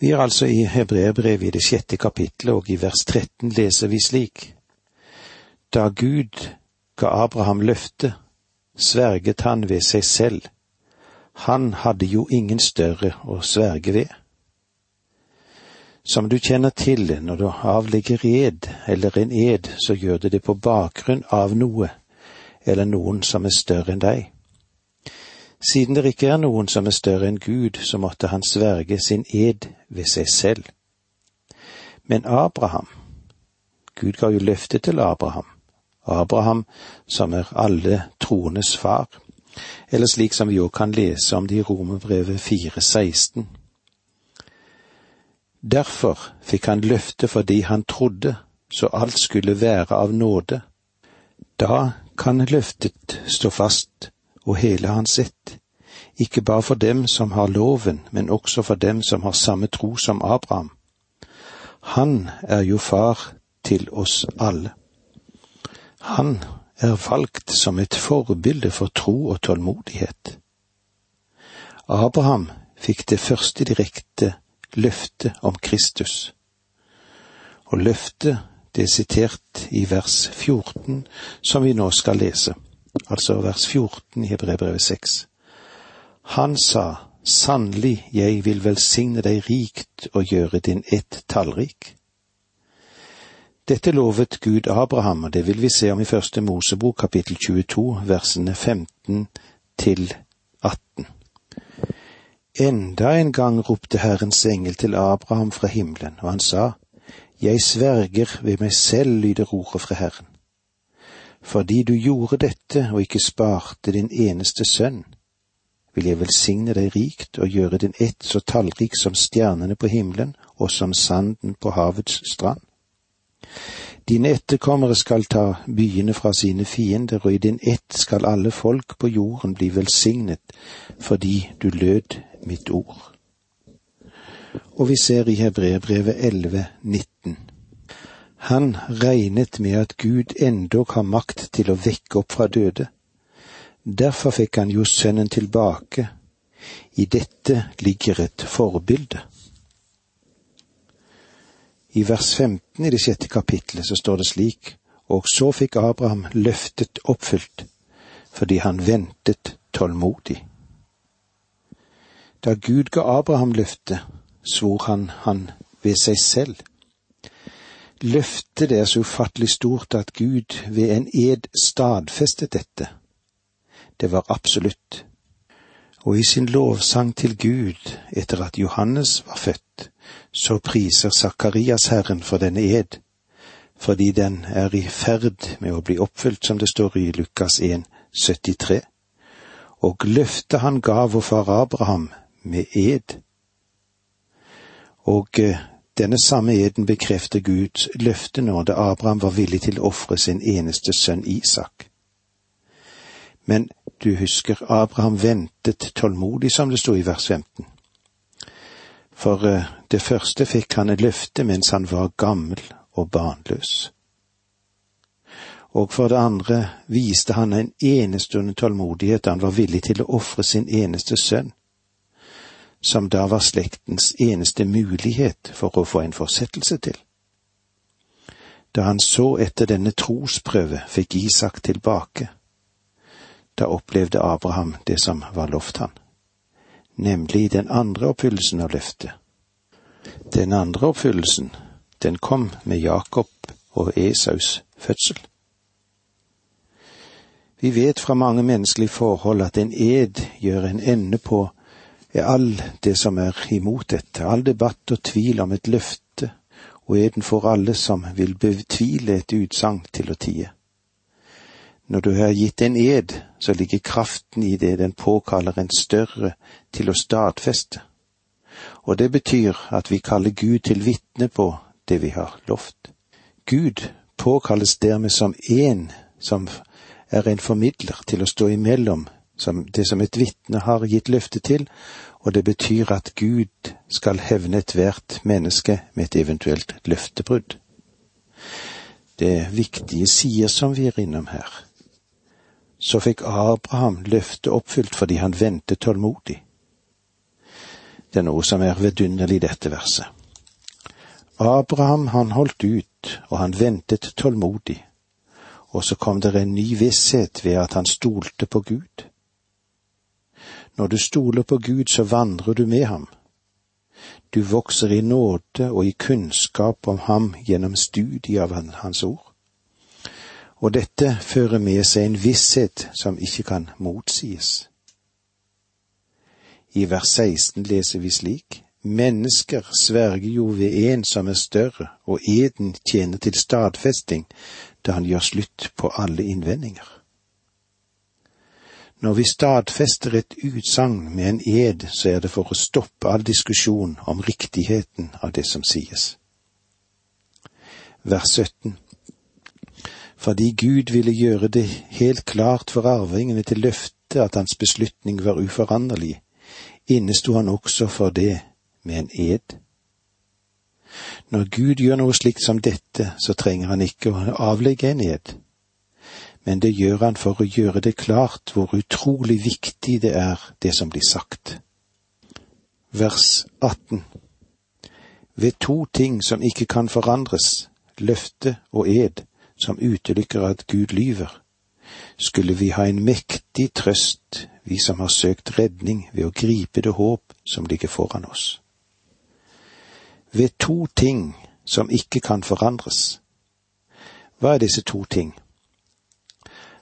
Vi er altså i Hebreerbrevet i det sjette kapitlet, og i vers 13 leser vi slik. Da Gud ga Abraham løftet, sverget han ved seg selv. Han hadde jo ingen større å sverge ved. Som du kjenner til, når du avlegger ed eller en ed, så gjør du det på bakgrunn av noe eller noen som er større enn deg. Siden det ikke er noen som er større enn Gud, så måtte han sverge sin ed ved seg selv. Men Abraham, Gud ga jo løftet til Abraham, Abraham som er alle troendes far, eller slik som vi òg kan lese om det i Romerbrevet 4,16. Derfor fikk han løfte fordi han trodde, så alt skulle være av nåde. Da kan løftet stå fast og hele hans ett, ikke bare for dem som har loven, men også for dem som har samme tro som Abraham. Han er jo far til oss alle. Han er valgt som et forbilde for tro og tålmodighet. Abraham fikk det første direkte løftet om Kristus, og løftet det er sitert i vers 14, som vi nå skal lese, altså vers 14 i Hebreerbrevet 6. Han sa, sannelig, jeg vil velsigne deg rikt og gjøre din ett tallrik. Dette lovet Gud Abraham, og det vil vi se om i første Mosebok kapittel 22, versene 15 til 18. Enda en gang ropte Herrens engel til Abraham fra himmelen, og han sa, Jeg sverger ved meg selv, lyder ordet fra Herren. Fordi du gjorde dette og ikke sparte din eneste sønn, vil jeg velsigne deg rikt og gjøre din ett så tallrik som stjernene på himmelen og som sanden på havets strand. Dine etterkommere skal ta byene fra sine fiender, og i din ett skal alle folk på jorden bli velsignet, fordi du lød mitt ord. Og vi ser i Hebreerbrevet 11, 19. Han regnet med at Gud endog har makt til å vekke opp fra døde. Derfor fikk han jo sønnen tilbake. I dette ligger et forbilde. I vers 15 i det sjette kapitlet så står det slik, og så fikk Abraham løftet oppfylt, fordi han ventet tålmodig. Da Gud ga Abraham løftet, svor han han ved seg selv. Løftet er så ufattelig stort at Gud ved en ed stadfestet dette. Det var absolutt. Og i sin lovsang til Gud etter at Johannes var født, så priser Sakarias Herren for denne ed, fordi den er i ferd med å bli oppfylt, som det står i Lukas 1, 73. Og løftet han ga vår far Abraham med ed. Og eh, denne samme eden bekrefter Guds løfte nå da Abraham var villig til å ofre sin eneste sønn Isak. Men du husker, Abraham ventet tålmodig, som det sto i vers 15. For eh, det første fikk han et løfte mens han var gammel og barnløs. Og for det andre viste han en enestående tålmodighet da han var villig til å ofre sin eneste sønn, som da var slektens eneste mulighet for å få en fortsettelse til. Da han så etter denne trosprøve fikk Isak tilbake, da opplevde Abraham det som var lovt han nemlig den andre oppfyllelsen av løftet. Den andre oppfyllelsen, den kom med Jakob og Esaus fødsel. Vi vet fra mange menneskelige forhold at en ed gjør en ende på all det som er imot dette, all debatt og tvil om et løfte, og eden for alle som vil betvile et utsagn til å tie. Når du har gitt en ed, så ligger kraften i det den påkaller en større til å stadfeste. Og det betyr at vi kaller Gud til vitne på det vi har lovt. Gud påkalles dermed som en som er en formidler til å stå imellom som det som et vitne har gitt løfte til, og det betyr at Gud skal hevne ethvert menneske med et eventuelt løftebrudd. Det viktige sider som vi er innom her så fikk Abraham løftet oppfylt fordi han ventet tålmodig. Det er noe som er vidunderlig i dette verset. Abraham han holdt ut, og han ventet tålmodig, og så kom det en ny visshet ved at han stolte på Gud. Når du stoler på Gud, så vandrer du med ham. Du vokser i nåde og i kunnskap om ham gjennom studiet av hans ord. Og dette fører med seg en visshet som ikke kan motsies. I vers 16 leser vi slik, Mennesker sverger jo ved en som er større, og eden tjener til stadfesting da han gjør slutt på alle innvendinger. Når vi stadfester et utsagn med en ed, så er det for å stoppe all diskusjon om riktigheten av det som sies. Vers 17 Fordi Gud ville gjøre det helt klart for arvingene til løftet at hans beslutning var uforanderlig, innesto han også for det med en ed. Når Gud gjør noe slikt som dette, så trenger han ikke å avlegge en ed, men det gjør han for å gjøre det klart hvor utrolig viktig det er, det som blir sagt. Vers 18 Ved to ting som ikke kan forandres, løfte og ed, som utelukker at Gud lyver, skulle vi ha en mektig trøst vi som har søkt redning ved å gripe det håp som ligger foran oss. Ved to ting som ikke kan forandres. Hva er disse to ting?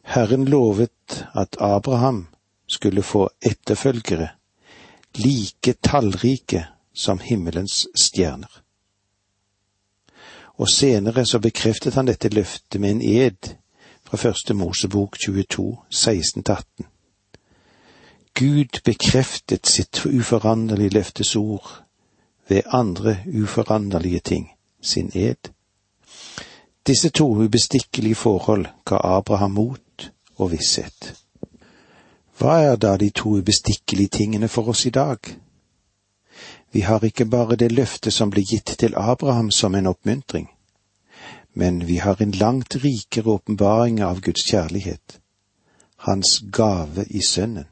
Herren lovet at Abraham skulle få etterfølgere like tallrike som himmelens stjerner. Og senere så bekreftet han dette løftet med en ed fra første Mosebok 22, 16-18. Gud bekreftet sitt uforanderlige løftes ord ved andre uforanderlige ting, sin ed. Disse to ubestikkelige forhold ga Abraham mot og visshet. Hva er da de to ubestikkelige tingene for oss i dag? Vi har ikke bare det løftet som ble gitt til Abraham som en oppmuntring, men vi har en langt rikere åpenbaring av Guds kjærlighet, Hans gave i Sønnen.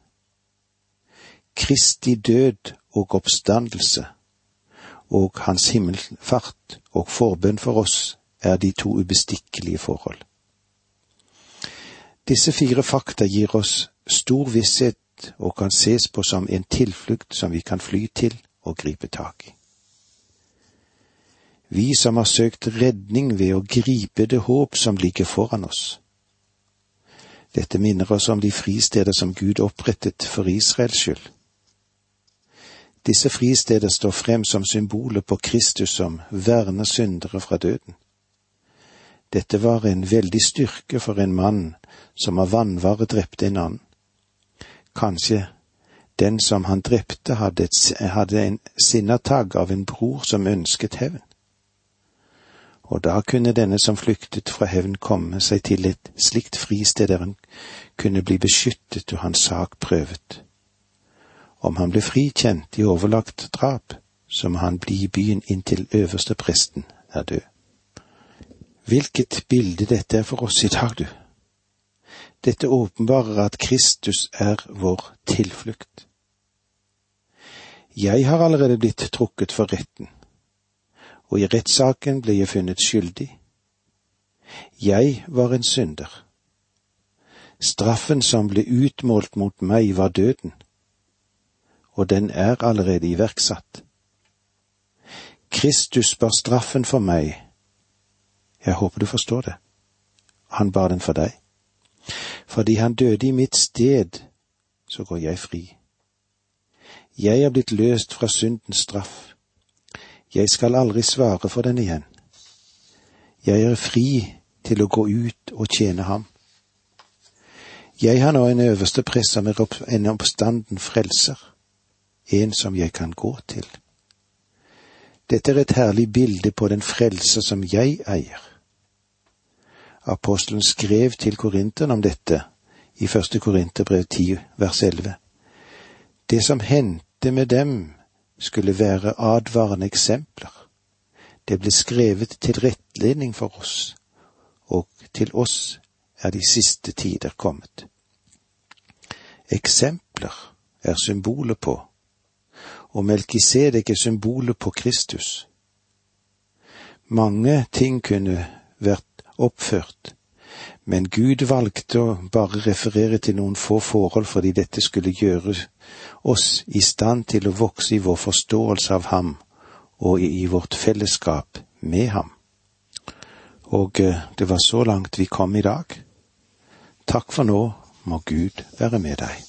Kristi død og oppstandelse og Hans himmelfart og forbønn for oss er de to ubestikkelige forhold. Disse fire fakta gir oss stor visshet og kan ses på som en tilflukt som vi kan fly til og gripe tak i. Vi som har søkt redning ved å gripe det håp som ligger foran oss. Dette minner oss om de fristeder som Gud opprettet for Israels skyld. Disse fristeder står frem som symboler på Kristus som verner syndere fra døden. Dette var en veldig styrke for en mann som av vanvare drepte en annen. Kanskje den som han drepte hadde, et, hadde en sinnatagg av en bror som ønsket hevn. Og da kunne denne som flyktet fra hevn komme seg til et slikt fristed der han kunne bli beskyttet og hans sak prøvet. Om han ble frikjent i overlagt drap, så må han bli i byen inntil øverste presten er død. Hvilket bilde dette er for oss i dag, du. Dette åpenbarer at Kristus er vår tilflukt. Jeg har allerede blitt trukket for retten, og i rettssaken ble jeg funnet skyldig. Jeg var en synder. Straffen som ble utmålt mot meg, var døden og den er allerede iverksatt. Kristus bar straffen for meg. Jeg håper du forstår det. Han bar den for deg. Fordi han døde i mitt sted, så går jeg fri. Jeg er blitt løst fra syndens straff. Jeg skal aldri svare for den igjen. Jeg er fri til å gå ut og tjene ham. Jeg har nå en øverste press som er en oppstanden frelser en som jeg kan gå til. Dette er et herlig bilde på den frelse som jeg eier. Apostelen skrev til korinterne om dette i første Korinterbrev 10 vers 11. Det som hendte med dem, skulle være advarende eksempler. Det ble skrevet til rettledning for oss, og til oss er de siste tider kommet. Eksempler er symboler på og Melkisedek er symbolet på Kristus. Mange ting kunne vært oppført, men Gud valgte å bare referere til noen få forhold fordi dette skulle gjøre oss i stand til å vokse i vår forståelse av ham og i vårt fellesskap med ham. Og eh, det var så langt vi kom i dag. Takk for nå, må Gud være med deg.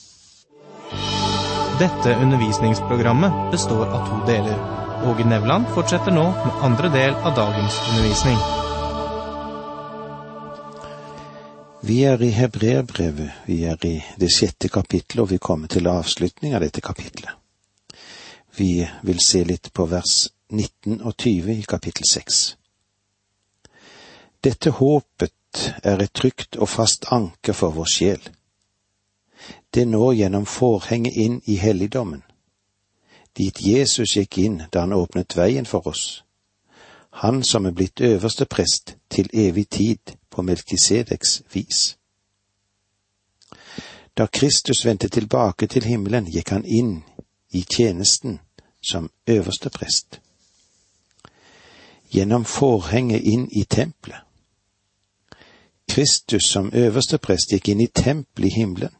Dette undervisningsprogrammet består av to deler. Åge Nevland fortsetter nå med andre del av dagens undervisning. Vi er i Hebreerbrevet, vi er i det sjette kapittelet, og vi kommer til avslutning av dette kapittelet. Vi vil se litt på vers 19 og 20 i kapittel 6. Dette håpet er et trygt og fast anker for vår sjel. Det når gjennom forhenget inn i helligdommen, dit Jesus gikk inn da han åpnet veien for oss, han som er blitt øverste prest til evig tid på Melkisedeks vis. Da Kristus vendte tilbake til himmelen, gikk han inn i tjenesten som øverste prest. Gjennom forhenget inn i tempelet Kristus som øverste prest gikk inn i tempelet i himmelen.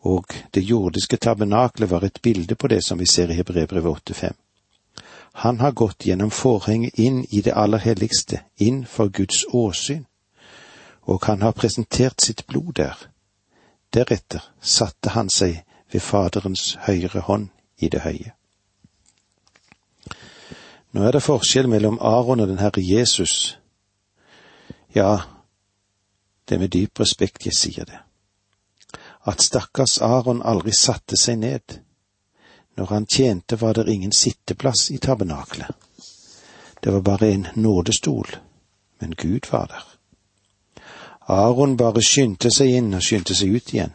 Og det jordiske tabernaklet var et bilde på det som vi ser i Hebrevbrevet 8.5. Han har gått gjennom forhenget inn i det aller helligste, inn for Guds åsyn, og han har presentert sitt blod der. Deretter satte han seg ved Faderens høyre hånd i det høye. Nå er det forskjell mellom Aron og den Herre Jesus. Ja, det er med dyp respekt jeg sier det. At stakkars Aron aldri satte seg ned. Når han tjente var det ingen sitteplass i tabernaklet. Det var bare en nådestol, men Gud var der. Aron bare skyndte seg inn og skyndte seg ut igjen.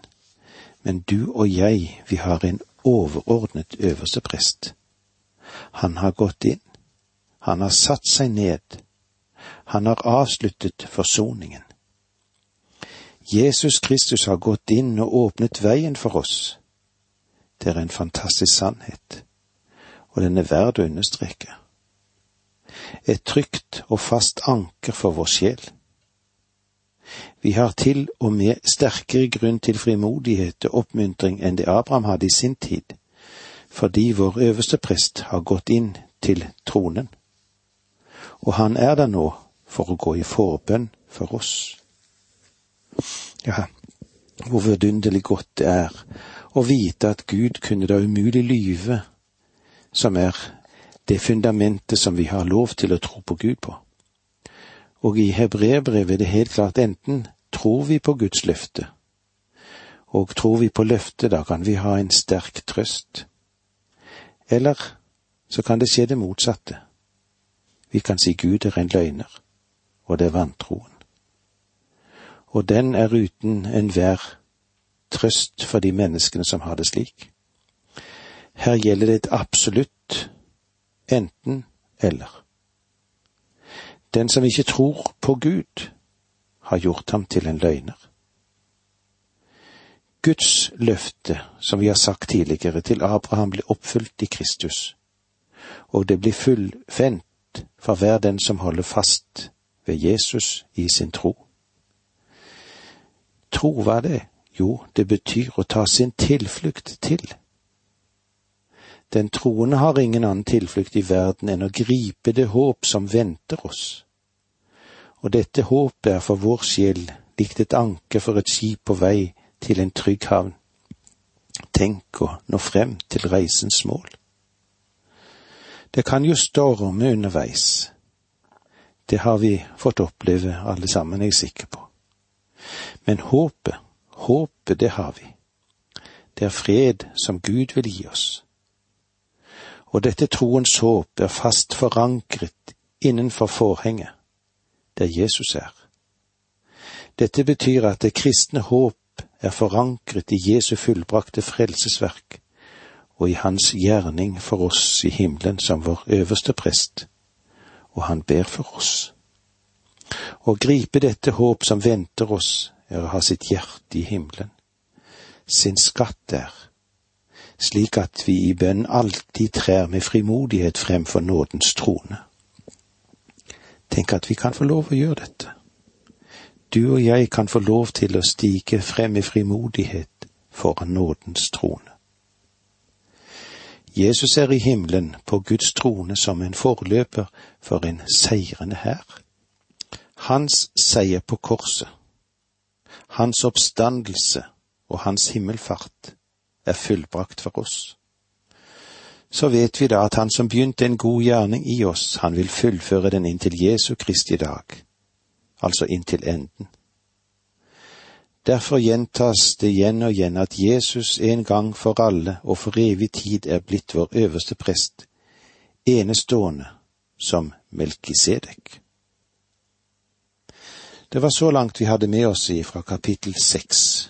Men du og jeg, vi har en overordnet øverste prest. Han har gått inn. Han har satt seg ned. Han har avsluttet forsoningen. Jesus Kristus har gått inn og åpnet veien for oss. Det er en fantastisk sannhet, og den er verd å understreke. Et trygt og fast anker for vår sjel. Vi har til og med sterkere grunn til frimodighet og oppmuntring enn det Abraham hadde i sin tid, fordi vår øverste prest har gått inn til tronen, og han er der nå for å gå i forbønn for oss. Ja, hvor vidunderlig godt det er å vite at Gud kunne da umulig lyve, som er det fundamentet som vi har lov til å tro på Gud på. Og i hebreerbrevet er det helt klart enten tror vi på Guds løfte, og tror vi på løftet, da kan vi ha en sterk trøst. Eller så kan det skje det motsatte. Vi kan si Gud er en løgner, og det er vantroen og den er uten enhver trøst for de menneskene som har det slik. Her gjelder det et absolutt enten eller. Den som ikke tror på Gud, har gjort ham til en løgner. Guds løfte, som vi har sagt tidligere, til Abraham ble oppfylt i Kristus, og det blir fullfendt for hver den som holder fast ved Jesus i sin tro. Tro, hva er det? Jo, det betyr å ta sin tilflukt til. Den troende har ingen annen tilflukt i verden enn å gripe det håp som venter oss. Og dette håpet er for vår sjel likt et anker for et skip på vei til en trygg havn. Tenk å nå frem til reisens mål. Det kan jo storme underveis. Det har vi fått oppleve alle sammen, er jeg sikker på. Men håpet, håpet, det har vi. Det er fred som Gud vil gi oss. Og dette troens håp er fast forankret innenfor forhenget, der Jesus er. Dette betyr at det kristne håp er forankret i Jesu fullbrakte frelsesverk og i Hans gjerning for oss i himmelen som vår øverste prest, og han ber for oss. Å gripe dette håp som venter oss, er å ha sitt hjerte i himmelen, sin skatt der. slik at vi i bønn alltid trer med frimodighet frem for nådens trone. Tenk at vi kan få lov å gjøre dette. Du og jeg kan få lov til å stige frem i frimodighet foran nådens trone. Jesus er i himmelen på Guds trone som en forløper for en seirende hær. Hans seier på korset, hans oppstandelse og hans himmelfart er fullbrakt for oss. Så vet vi da at han som begynte en god gjerning i oss, han vil fullføre den inntil Jesu Kristi dag, altså inntil enden. Derfor gjentas det igjen og igjen at Jesus en gang for alle og for evig tid er blitt vår øverste prest, enestående som Melkisedek. Det var så langt vi hadde med oss fra kapittel seks.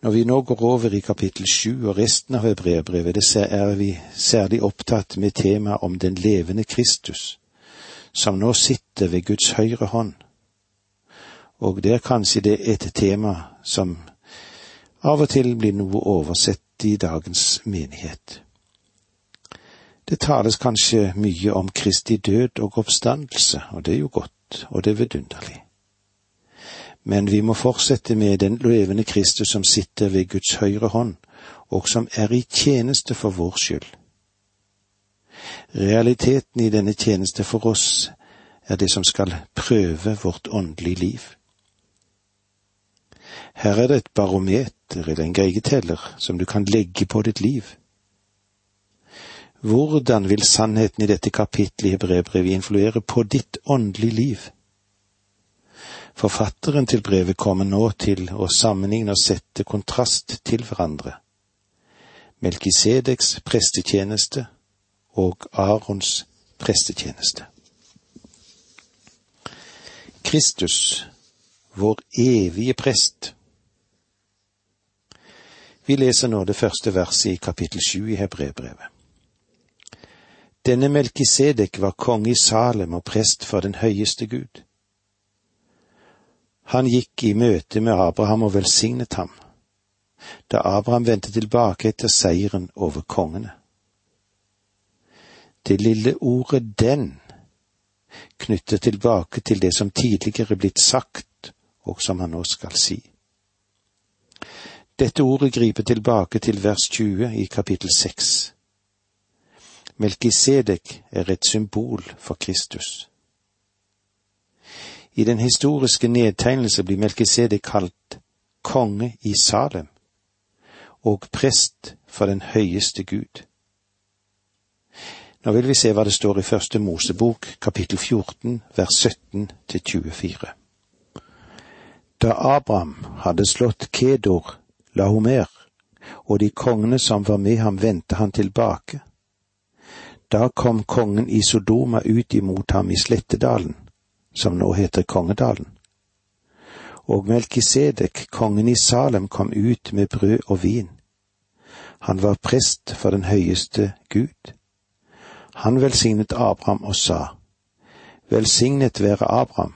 Når vi nå går over i kapittel sju og resten av hebreerbrevet, er vi særlig opptatt med temaet om den levende Kristus, som nå sitter ved Guds høyre hånd. Og det er kanskje det et tema som av og til blir noe oversett i dagens menighet. Det tales kanskje mye om Kristi død og oppstandelse, og det er jo godt, og det er vidunderlig men vi må fortsette med den levende Kristus som sitter ved Guds høyre hånd, og som er i tjeneste for vår skyld. Realiteten i denne tjeneste for oss er det som skal prøve vårt åndelige liv. Her er det et barometer eller en greieteller som du kan legge på ditt liv. Hvordan vil sannheten i dette kapittelet i Hebreerbrevet influere på ditt åndelige liv? Forfatteren til brevet kommer nå til å sammenligne og sette kontrast til hverandre. Melkisedeks prestetjeneste og Arons prestetjeneste. Kristus, vår evige prest. Vi leser nå det første verset i kapittel sju i Hebrebrevet. Denne Melkisedek var konge i Salem og prest for den høyeste Gud. Han gikk i møte med Abraham og velsignet ham, da Abraham vendte tilbake etter seieren over kongene. Det lille ordet den knytter tilbake til det som tidligere blitt sagt, og som han nå skal si. Dette ordet griper tilbake til vers 20 i kapittel 6. Melkisedek er et symbol for Kristus. I den historiske nedtegnelse blir Melkisedek kalt konge i Salem og prest for den høyeste Gud. Nå vil vi se hva det står i Første Mosebok, kapittel 14, vers 17 til 24. Da Abraham hadde slått Kedor, Lahomer, og de kongene som var med ham, vendte han tilbake. Da kom kongen i Sodoma ut imot ham i Slettedalen som nå heter Kongedalen. Og Melkisedek, kongen i Salem, kom ut med brød og vin. Han var prest for den høyeste Gud. Han velsignet Abraham og sa, Velsignet være Abraham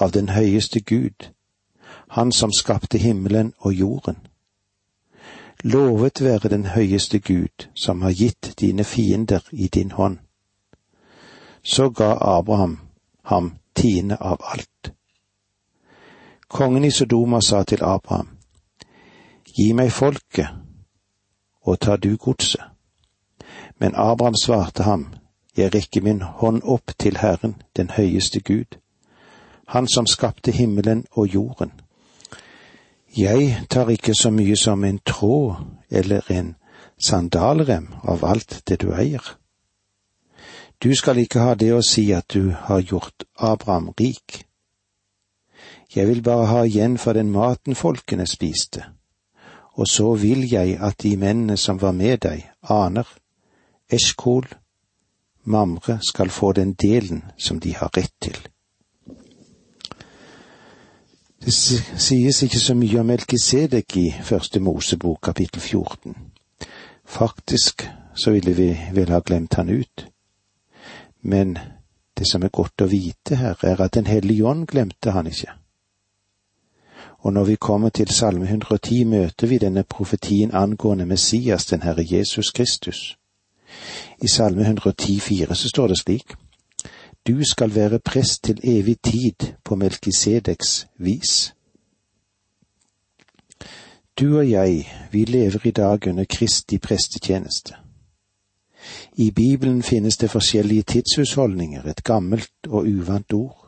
av den høyeste Gud, han som skapte himmelen og jorden. Lovet være den høyeste Gud, som har gitt dine fiender i din hånd. Så ga Abraham ham tiende av alt. Kongen i Sodoma sa til Abraham, Gi meg folket, og ta du godset. Men Abraham svarte ham, Jeg rekker min hånd opp til Herren, den høyeste Gud, Han som skapte himmelen og jorden. Jeg tar ikke så mye som en tråd eller en sandalrem av alt det du eier. Du skal ikke ha det å si at du har gjort Abraham rik. Jeg vil bare ha igjen for den maten folkene spiste, og så vil jeg at de mennene som var med deg, aner, Eskol, Mamre skal få den delen som de har rett til. Det sies ikke så mye om Melkisedek i Første Mosebok kapittel 14. Faktisk så ville vi vel ha glemt han ut. Men det som er godt å vite her, er at Den hellige ånd glemte han ikke. Og når vi kommer til Salme 110, møter vi denne profetien angående Messias, den Herre Jesus Kristus. I Salme 110, 110,4 så står det slik:" Du skal være prest til evig tid på Melkisedeks vis. Du og jeg, vi lever i dag under Kristi prestetjeneste. I Bibelen finnes det forskjellige tidshusholdninger, et gammelt og uvant ord.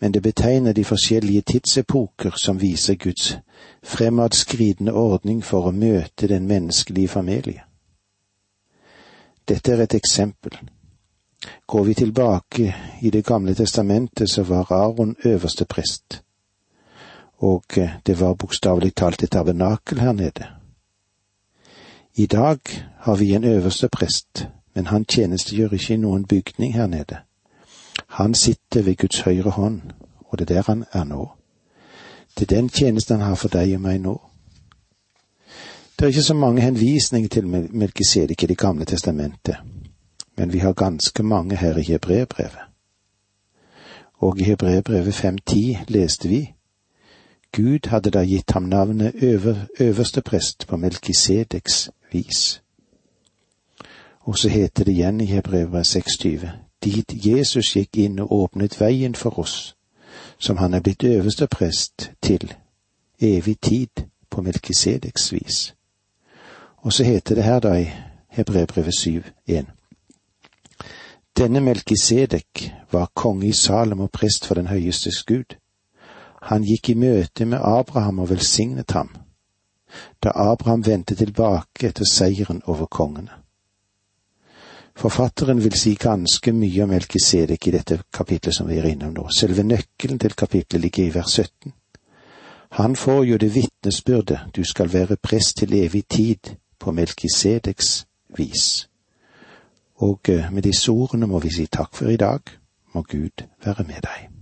Men det betegner de forskjellige tidsepoker som viser Guds fremadskridende ordning for å møte den menneskelige familie. Dette er et eksempel. Går vi tilbake i Det gamle testamentet, så var Aron øverste prest, og det var bokstavelig talt et tabernakel her nede. I dag har vi en øverste prest, men han tjenestegjør ikke i noen bygning her nede. Han sitter ved Guds høyre hånd, og det er der han er nå. Det er den tjenesten han har for deg og meg nå. Det er ikke så mange henvisninger til Melkisedek i Det gamle testamentet, men vi har ganske mange her i Hebreerbrevet. Og i Hebreerbrevet 5.10 leste vi Gud hadde da gitt ham navnet øver, øverste prest på Melkisedeks vis. Og så heter det igjen i Hebrevet 6,20, dit Jesus gikk inn og åpnet veien for oss, som han er blitt øverste prest til evig tid på Melkisedeks vis. Og så heter det her da i Hebrevet 7,1. Denne Melkisedek var konge i Salem og prest for den høyestes Gud. Han gikk i møte med Abraham og velsignet ham da Abraham vendte tilbake etter seieren over kongene. Forfatteren vil si ganske mye om Melkisedek i dette kapitlet som vi er innom nå. Selve nøkkelen til kapitlet ligger i vers 17. Han får jo det vitnesbyrdet du skal være prest til evig tid på Melkisedeks vis. Og eh, med disse ordene må vi si takk for i dag. Må Gud være med deg.